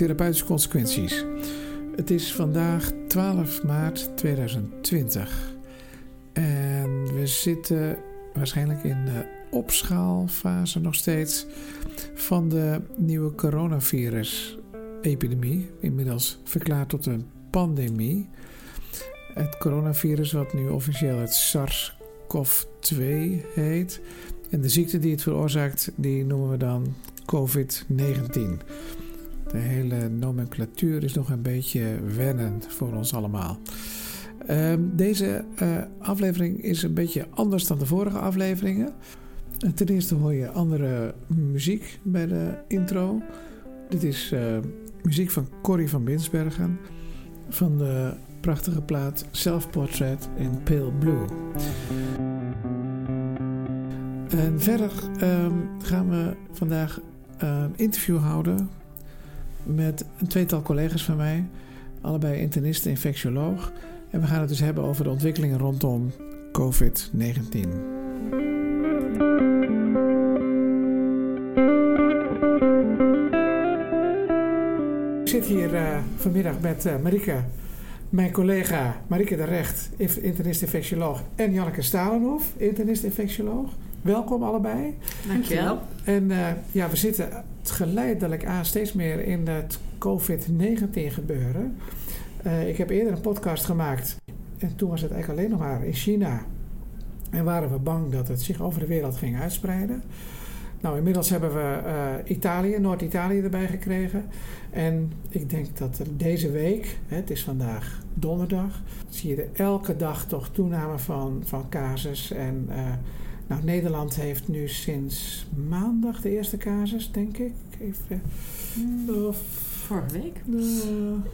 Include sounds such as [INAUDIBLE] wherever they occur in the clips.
Therapeutische Consequenties. Het is vandaag 12 maart 2020 en we zitten waarschijnlijk in de opschaalfase nog steeds van de nieuwe coronavirus-epidemie, inmiddels verklaard tot een pandemie. Het coronavirus, wat nu officieel het SARS-CoV-2 heet. En de ziekte die het veroorzaakt, die noemen we dan COVID-19. De hele nomenclatuur is nog een beetje wennend voor ons allemaal. Ehm, deze uh, aflevering is een beetje anders dan de vorige afleveringen. Ten eerste hoor je andere muziek bij de intro. Dit is uh, muziek van Corrie van Binsbergen van de prachtige plaat Self Portrait in Pale Blue. En verder um, gaan we vandaag een interview houden met een tweetal collega's van mij, allebei internist en we gaan het dus hebben over de ontwikkelingen rondom COVID-19. Ik zit hier uh, vanmiddag met uh, Marike, mijn collega Marike de Recht, internist-infectioloog, en Janneke Stalenhof, internist-infectioloog. Welkom allebei. Dankjewel. En uh, ja, we zitten geleidelijk aan steeds meer in het COVID-19 gebeuren. Uh, ik heb eerder een podcast gemaakt en toen was het eigenlijk alleen nog maar in China. En waren we bang dat het zich over de wereld ging uitspreiden. Nou, inmiddels hebben we uh, Italië, Noord-Italië erbij gekregen. En ik denk dat deze week, hè, het is vandaag donderdag, zie je elke dag toch toename van, van casus. En uh, nou, Nederland heeft nu sinds maandag de eerste casus, denk ik. Even, mm. of, vorige week?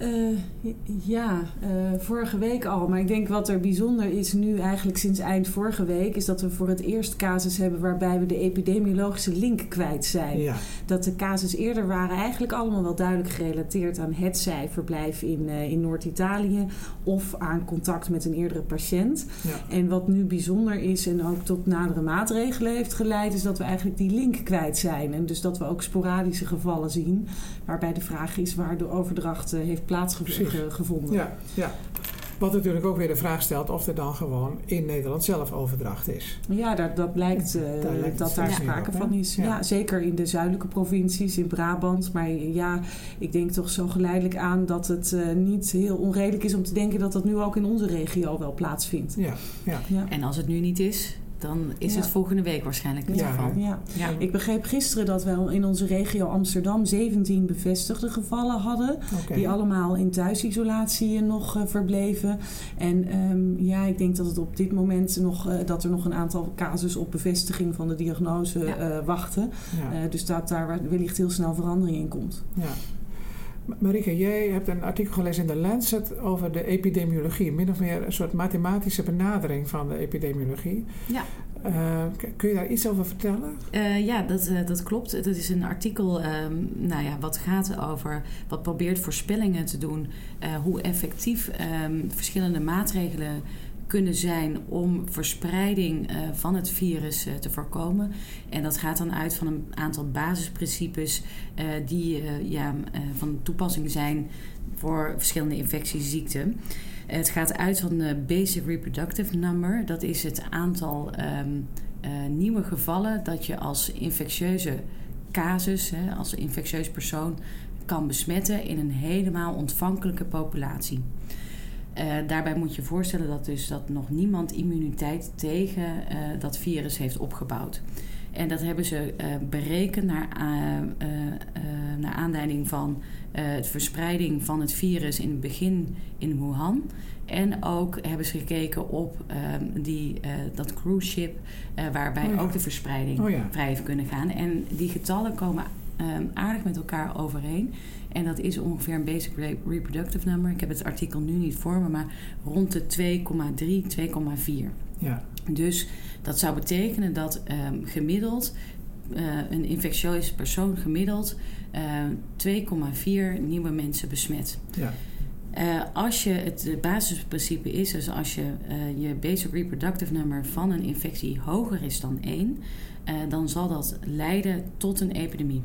Uh, uh, ja, uh, vorige week al. Maar ik denk wat er bijzonder is nu eigenlijk sinds eind vorige week... is dat we voor het eerst casus hebben waarbij we de epidemiologische link kwijt zijn. Ja. Dat de casus eerder waren eigenlijk allemaal wel duidelijk gerelateerd... aan het zij verblijf in, in Noord-Italië... of aan contact met een eerdere patiënt. Ja. En wat nu bijzonder is en ook tot nadere maatregelen heeft geleid... is dat we eigenlijk die link kwijt zijn. En dus dat we ook sporadische gevallen zien... waarbij de vraag is is waar de overdracht uh, heeft plaatsgevonden. Ja, ja. Wat natuurlijk ook weer de vraag stelt of er dan gewoon in Nederland zelf overdracht is. Ja, dat, dat blijkt uh, daar dat daar sprake van is. Ja. ja. zeker in de zuidelijke provincies, in Brabant. Maar ja, ik denk toch zo geleidelijk aan dat het uh, niet heel onredelijk is om te denken dat dat nu ook in onze regio wel plaatsvindt. Ja, ja. ja. En als het nu niet is, dan is het volgende week waarschijnlijk het ja, geval. Ja. ja. Ik begreep gisteren dat we in onze regio Amsterdam 17 bevestigde gevallen hadden. Okay. Die allemaal in thuisisolatie nog uh, verbleven. En um, ja, ik denk dat het op dit moment nog, uh, dat er nog een aantal casus op bevestiging van de diagnose uh, wachten. dus dat daar wellicht heel snel verandering in komt. Ja. Marike, jij hebt een artikel gelezen in de Lancet over de epidemiologie. Min of meer een soort mathematische benadering van de epidemiologie. Ja. Uh, kun je daar iets over vertellen? Uh, ja, dat, uh, dat klopt. Dat is een artikel um, nou ja, wat gaat over, wat probeert voorspellingen te doen, hoe effectief um, verschillende maatregelen kunnen zijn om verspreiding uh, van het virus uh, te voorkomen. En dat gaat dan uit van een aantal basisprincipes uh, die ja, van toepassing zijn voor verschillende infectieziekten. het gaat uit van de Basic Reproductive Number. Dat is het aantal um, nieuwe gevallen dat je als infectieuze casus, hè, als infectieus persoon, kan besmetten in een helemaal ontvankelijke populatie. Uh, daarbij moet je voorstellen dat, dus dat nog niemand immuniteit tegen uh, dat virus heeft opgebouwd. En dat hebben ze uh, berekend naar, naar aanleiding van de verspreiding van het virus in het begin in Wuhan. En ook hebben ze gekeken op die, dat cruise ship, waarbij oh ja. ook de verspreiding oh ja. vrij heeft kunnen gaan. En die getallen komen um, aardig met elkaar overeen. En dat is ongeveer een basic reproductive number. Ik heb het artikel nu niet voor me, maar rond de 2,3, 2,4. Ja. Dus dat zou betekenen dat um, gemiddeld uh, een infectieus persoon gemiddeld uh, 2,4 nieuwe mensen besmet. Ja. Uh, als je het basisprincipe is, dus als je je basic reproductive number van een infectie hoger is dan 1, uh, dan zal dat leiden tot een epidemie.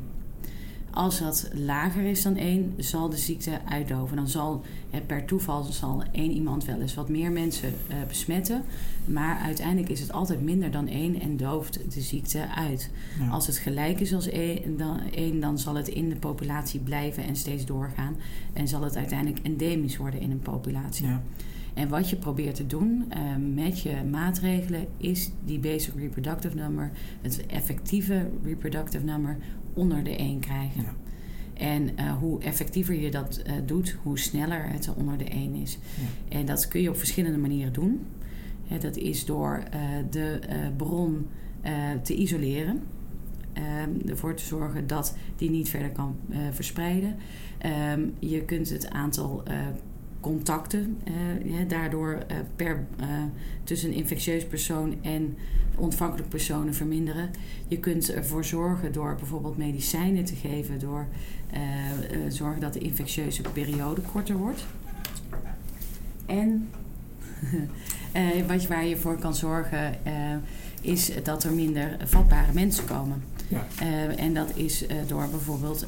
Als dat lager is dan 1, zal de ziekte uitdoven. Dan zal per toeval zal één iemand wel eens wat meer mensen uh, besmetten. Maar uiteindelijk is het altijd minder dan 1 en dooft de ziekte uit. Ja. Als het gelijk is als 1 dan, 1, dan zal het in de populatie blijven en steeds doorgaan. En zal het uiteindelijk endemisch worden in een populatie. Ja. En wat je probeert te doen uh, met je maatregelen is die basic reproductive number, het effectieve reproductive number, onder de 1 krijgen. Ja. En uh, hoe effectiever je dat uh, doet, hoe sneller het onder de 1 is. Ja. En dat kun je op verschillende manieren doen. He, dat is door uh, de bron te isoleren. Um, ervoor te zorgen dat die niet verder kan verspreiden. Um, je kunt het aantal contacten ja, daardoor uh, per, uh, tussen een infectieus persoon en ontvankelijk personen verminderen. Je kunt ervoor zorgen door bijvoorbeeld medicijnen te geven, door zorgen dat de infectieuze periode korter wordt. En [LAUGHS] wat, waar je voor kan zorgen is dat er minder vatbare mensen komen. Ja. en dat is door bijvoorbeeld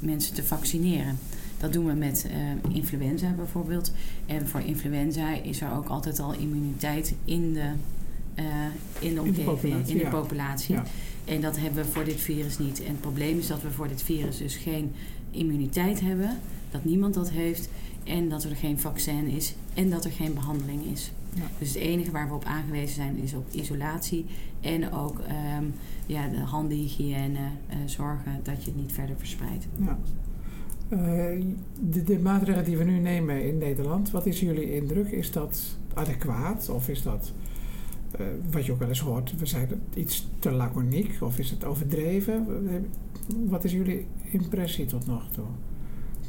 mensen te vaccineren. Dat doen we met uh, influenza bijvoorbeeld. En voor influenza is er ook altijd al immuniteit in de, uh, in de omgeving, in de populatie. Ja. En dat hebben we voor dit virus niet. En het probleem is dat we voor dit virus dus geen immuniteit hebben, dat niemand dat heeft en dat er geen vaccin is en dat er geen behandeling is. Ja. Dus het enige waar we op aangewezen zijn is op isolatie en ook um, ja, de handenhygiëne, uh, zorgen dat je het niet verder verspreidt. Ja. Uh, de, de, maatregelen die we nu nemen in Nederland, wat is jullie indruk? Is dat adequaat of is dat, uh, wat je ook wel eens hoort, we zijn iets te laconiek of is het overdreven? Wat is jullie impressie tot nog toe?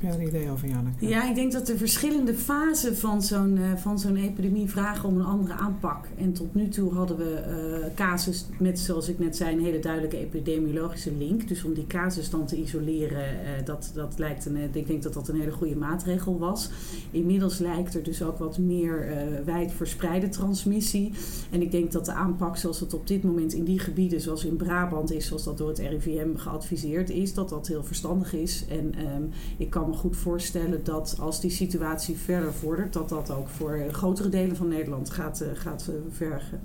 Idee over, Janneke? Ja, ik denk dat de verschillende fasen van zo'n uh, van zo'n epidemie vragen om een andere aanpak. En tot nu toe hadden we uh, casus met, zoals ik net zei, een hele duidelijke epidemiologische link. Dus om die casus dan te isoleren, uh, dat, dat lijkt een, ik denk dat dat een hele goede maatregel was. Inmiddels lijkt er dus ook wat meer wijd verspreide transmissie. En ik denk dat de aanpak zoals het op dit moment in die gebieden, zoals in Brabant is, zoals dat door het RIVM geadviseerd is, dat dat heel verstandig is. En um, ik kan goed voorstellen dat als die situatie verder vordert, dat dat ook voor grotere delen van Nederland gaat, uh, gaat uh, vergen.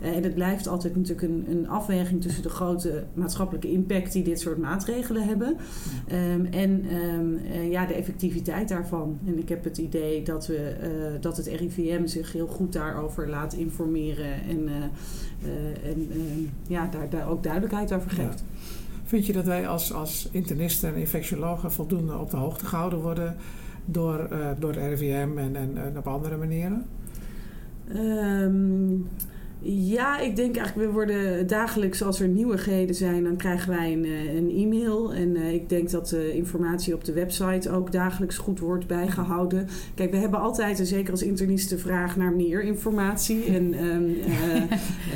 En het blijft altijd natuurlijk een, een, afweging tussen de grote maatschappelijke impact die dit soort maatregelen hebben um, en um, ja, de effectiviteit daarvan. En ik heb het idee dat, we, dat het RIVM zich heel goed daarover laat informeren en, en ehm, ja, daar, daar ook duidelijkheid over geeft. Vind je dat wij als, als internisten en infectiologen voldoende op de hoogte gehouden worden door, uh, door het RIVM en, en, op andere manieren? Um, ja, ik denk eigenlijk, we worden dagelijks als er nieuwigheden zijn, dan krijgen wij een, eh, een e-mail. En uh, ik denk dat de informatie op de website ook dagelijks goed wordt bijgehouden. Kijk, we hebben altijd, en zeker als internist, de vraag naar meer informatie. En, um,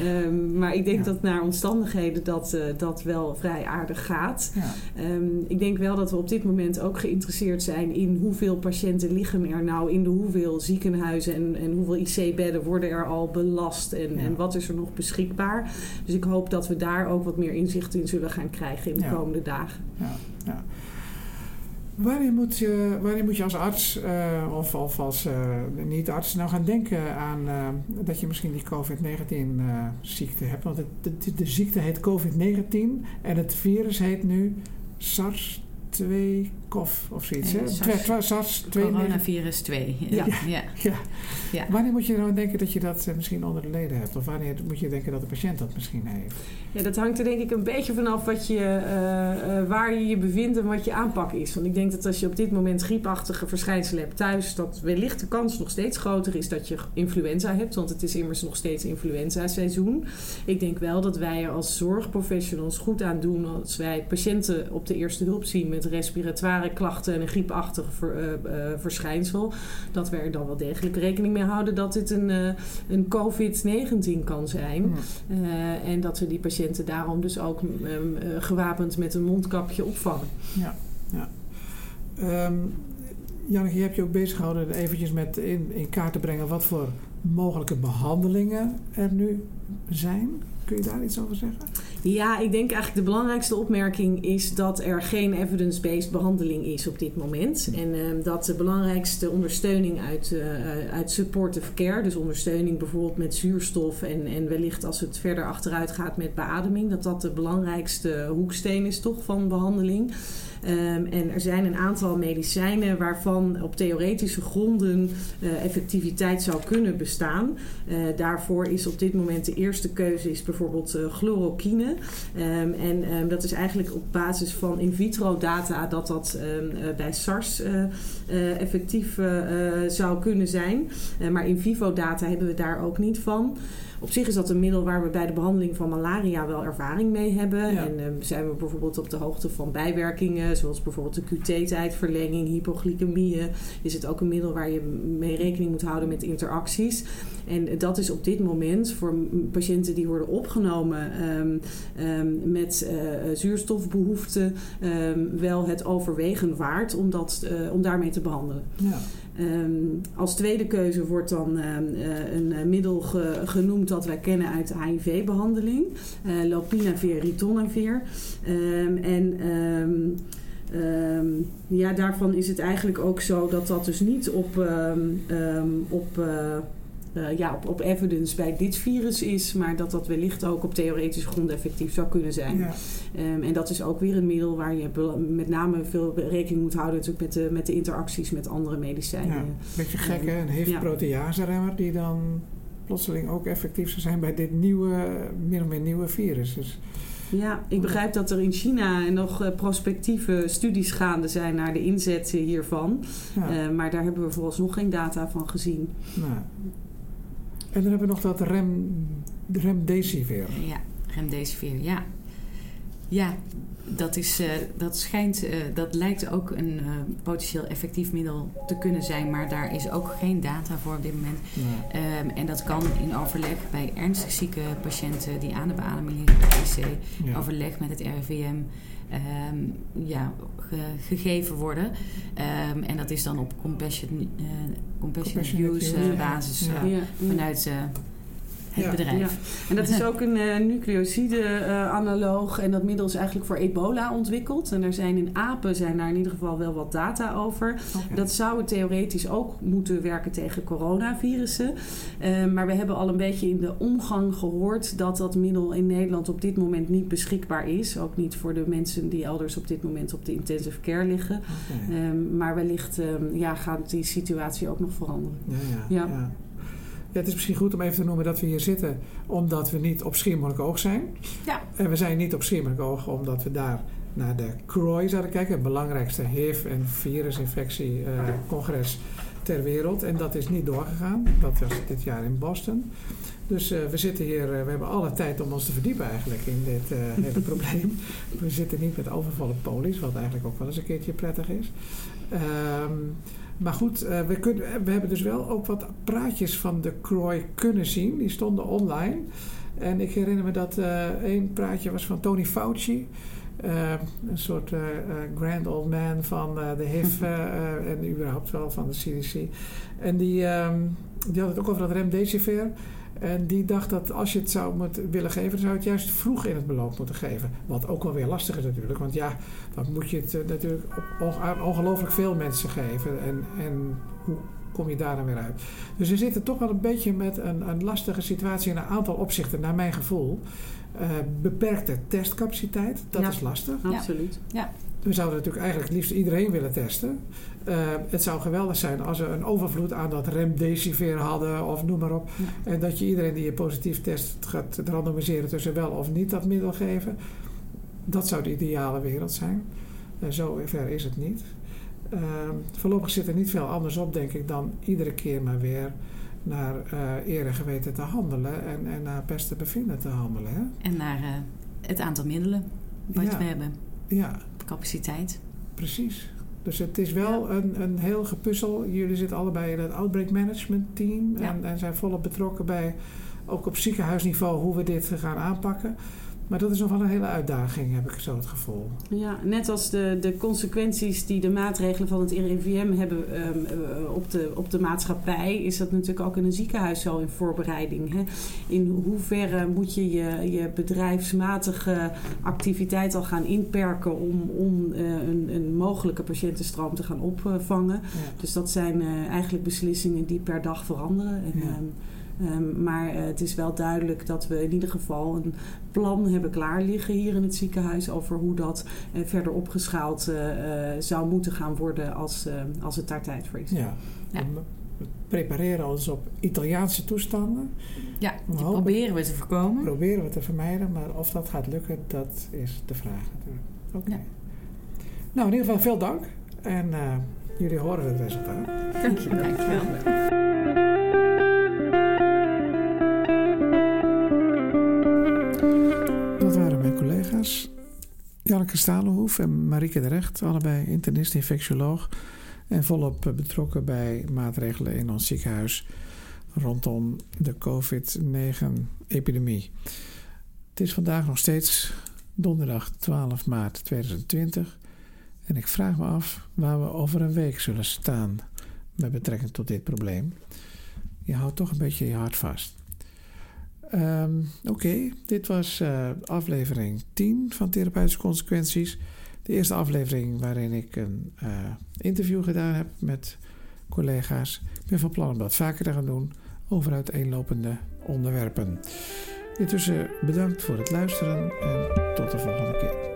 uh, um, maar ik denk ja. dat naar omstandigheden dat, dat wel vrij aardig gaat. Ja. Um, ik denk wel dat we op dit moment ook geïnteresseerd zijn in hoeveel patiënten liggen er nou in de hoeveel ziekenhuizen en, en hoeveel IC-bedden worden er al belast. En, ja. en wat is er nog beschikbaar. Dus ik hoop dat we daar ook wat meer inzicht in zullen gaan krijgen in de komende dagen. Ja, ja. Wanneer moet, je, wanneer moet je als arts eh, of, of, als eh, niet-arts nou gaan denken aan eh, dat je misschien die COVID-19-ziekte hebt? Want de, de ziekte heet COVID-19 en het virus heet nu SARS-2 COV of zoiets. SARS, SARS, coronavirus 2. Ja. Ja. Wanneer moet je nou denken dat je dat eh, misschien onder de leden hebt? Of wanneer moet je denken dat de patiënt dat misschien heeft? Ja, dat hangt er denk ik een beetje vanaf wat je, eh, eh, waar je je bevindt en wat je aanpak is. Want ik denk dat als je op dit moment griepachtige verschijnselen hebt thuis, dat wellicht de kans nog steeds groter is dat je influenza hebt. Want het is immers nog steeds influenza seizoen. Ik denk wel dat wij er als zorgprofessionals goed aan doen als wij patiënten op de eerste hulp zien met respiratoire klachten en een griepachtig ver, uh, uh, verschijnsel, dat we er dan wel degelijk rekening mee houden dat dit een, uh, een COVID-19 kan zijn. Ja. en dat we die patiënten daarom dus ook um, gewapend met een mondkapje opvangen. Ja, ja. Um, Janneke, je hebt je ook bezig gehouden eventjes met in, in kaart te brengen wat voor mogelijke behandelingen er nu zijn. Kun je daar iets over zeggen? Ja, ik denk eigenlijk de belangrijkste opmerking is dat er geen evidence-based behandeling is op dit moment. En uh, dat de belangrijkste ondersteuning uit, uh, uit supportive care, dus ondersteuning bijvoorbeeld met zuurstof en, en wellicht als het verder achteruit gaat met beademing, dat dat de belangrijkste hoeksteen is toch van behandeling. Um, en er zijn een aantal medicijnen waarvan op theoretische gronden uh, effectiviteit zou kunnen bestaan. Uh, daarvoor is op dit moment de eerste keuze is bijvoorbeeld uh, chloroquine. Um, en um, dat is eigenlijk op basis van in vitro data dat dat bij SARS effectief zou kunnen zijn. maar in vivo data hebben we daar ook niet van. Op zich is dat een middel waar we bij de behandeling van malaria wel ervaring mee hebben. Ja. En uh, zijn we bijvoorbeeld op de hoogte van bijwerkingen, zoals bijvoorbeeld de QT-tijdverlenging, hypoglycemieën. Is het ook een middel waar je mee rekening moet houden met interacties. En dat is op dit moment voor patiënten die worden opgenomen um, um, met uh, zuurstofbehoeften um, wel het overwegen waard om, dat, uh, om daarmee te behandelen. Ja. Um, als tweede keuze wordt dan um, uh, een middel ge, genoemd dat wij kennen uit de HIV-behandeling, uh, lopinavir, ritonavir. Um, en ja, daarvan is het eigenlijk ook zo dat dat dus niet op, op uh, ja, op, op evidence bij dit virus is, maar dat dat wellicht ook op theoretische grond effectief zou kunnen zijn. Ja. Um, en dat is ook weer een middel waar je met name veel rekening moet houden natuurlijk met, de, met de interacties met andere medicijnen. Ja, beetje gek hè, een heeft protease-remmer die dan plotseling ook effectief zou zijn bij dit nieuwe, meer of meer nieuwe virus. Dus, ja, ik begrijp dat er in China nog uh, prospectieve studies gaande zijn naar de inzet hiervan. Ja. Uh, maar daar hebben we vooralsnog geen data van gezien. Nou. En dan hebben we nog dat rem, remdesivir. Ja, remdesivir, ja. Ja, dat, is, uh, dat schijnt, uh, dat lijkt ook een uh, potentieel effectief middel te kunnen zijn, maar daar is ook geen data voor op dit moment. Nee. Um, en dat kan in overleg bij ernstig zieke patiënten die aan de beademing liggen IC, ja. overleg met het RIVM. Um, ja, ge, gegeven worden. Um, en dat is dan op compassion, uh, compassion use uh, basis ja. Uh, vanuit het ja. bedrijf. Ja. En dat is ook een uh, nucleoside-analoog. Uh, en dat middel is eigenlijk voor ebola ontwikkeld. En er zijn in apen zijn daar in ieder geval wel wat data over. Okay. Dat zou theoretisch ook moeten werken tegen coronavirussen. Uh, maar we hebben al een beetje in de omgang gehoord dat dat middel in Nederland op dit moment niet beschikbaar is. Ook niet voor de mensen die elders op dit moment op de intensive care liggen. Okay. Um, maar wellicht um, ja, gaat die situatie ook nog veranderen. ja. ja. ja. Het is misschien goed om even te noemen dat we hier zitten omdat we niet op Schiermonnikoog zijn. Ja. En we zijn niet op Schiermonnikoog omdat we daar naar de CROI zouden kijken. Het belangrijkste HIV- en virusinfectiecongres uh, ter wereld. En dat is niet doorgegaan. Dat was dit jaar in Boston. Dus uh, we zitten hier, uh, we hebben alle tijd om ons te verdiepen eigenlijk in dit uh, [LAUGHS] hele probleem. We zitten niet met overvolle polies, wat eigenlijk ook wel eens een keertje prettig is. Um, maar goed, we, kunnen, we hebben dus wel ook wat praatjes van de Croy kunnen zien. Die stonden online. En ik herinner me dat één praatje was van Tony Fauci. Uh, een soort grand old man van de HIV [LAUGHS] en überhaupt wel van de CDC. En die, um, die had het ook over dat remdesivir. En die dacht dat als je het zou moeten willen geven, dan zou je het juist vroeg in het beloop moeten geven. Wat ook wel weer lastig is natuurlijk. Want ja, dan moet je het uh, natuurlijk op ongelooflijk veel mensen geven. En, en hoe kom je daar dan weer uit? Dus we zitten toch wel een beetje met een, een lastige situatie in een aantal opzichten, naar mijn gevoel. Uh, beperkte testcapaciteit, dat ja, is lastig. Absoluut. Ja. We zouden natuurlijk eigenlijk het liefst iedereen willen testen. Uh, het zou geweldig zijn als we een overvloed aan dat remdesivir hadden of noem maar op. Ja. En dat je iedereen die je positief test gaat randomiseren tussen wel of niet dat middel geven. Dat zou de ideale wereld zijn. Uh, zo ver is het niet. Uh, voorlopig zit er niet veel anders op, denk ik, dan iedere keer maar weer naar uh, eer en geweten te handelen en, en naar beste bevinden te handelen. Hè? En naar het aantal middelen wat ja. we hebben. Ja. Capaciteit. Precies. Dus het is wel ja. een, een heel gepuzzel. Jullie zitten allebei in het outbreak management team. En, en, zijn volop betrokken bij, ook op ziekenhuisniveau, hoe we dit gaan aanpakken. Maar dat is nog wel een hele uitdaging, heb ik zo het gevoel. Ja, net als de, de consequenties die de maatregelen van het RIVM hebben ehm, eh, op, de, op de maatschappij, is dat natuurlijk ook in een ziekenhuis zo in voorbereiding. Hè? In hoeverre moet je, je je bedrijfsmatige activiteit al gaan inperken om, om uh, een, een, mogelijke patiëntenstroom te gaan opvangen? Dus dat zijn uh, eigenlijk beslissingen die per dag veranderen. En, ja. Um, Um, maar uh, het is wel duidelijk dat we in ieder geval een plan hebben klaar liggen hier in het ziekenhuis over hoe dat uh, verder opgeschaald uh, zou moeten gaan worden als, als het daar tijd voor is. Ja. ja. We prepareren ons op Italiaanse toestanden. Ja, die hopen, proberen we te voorkomen. Proberen we te vermijden, maar of dat gaat lukken, dat is de vraag natuurlijk. Oké. Okay. Ja. Nou, in ieder geval veel dank en jullie horen het resultaat. Dank je Janneke Stalenhoef en Marieke de Recht, allebei internist, infectioloog. En volop betrokken bij maatregelen in ons ziekenhuis rondom de COVID-19-epidemie. Het is vandaag nog steeds donderdag 12 maart 2020. En ik vraag me af waar we over een week zullen staan met betrekking tot dit probleem. Je houdt toch een beetje je hart vast. Um, Oké, dit was uh, aflevering 10 van Therapeutische Consequenties. De eerste aflevering waarin ik een uh, interview gedaan heb met collega's. Ik ben van plan om dat vaker te gaan doen over uiteenlopende onderwerpen. Intussen bedankt voor het luisteren en tot de volgende keer.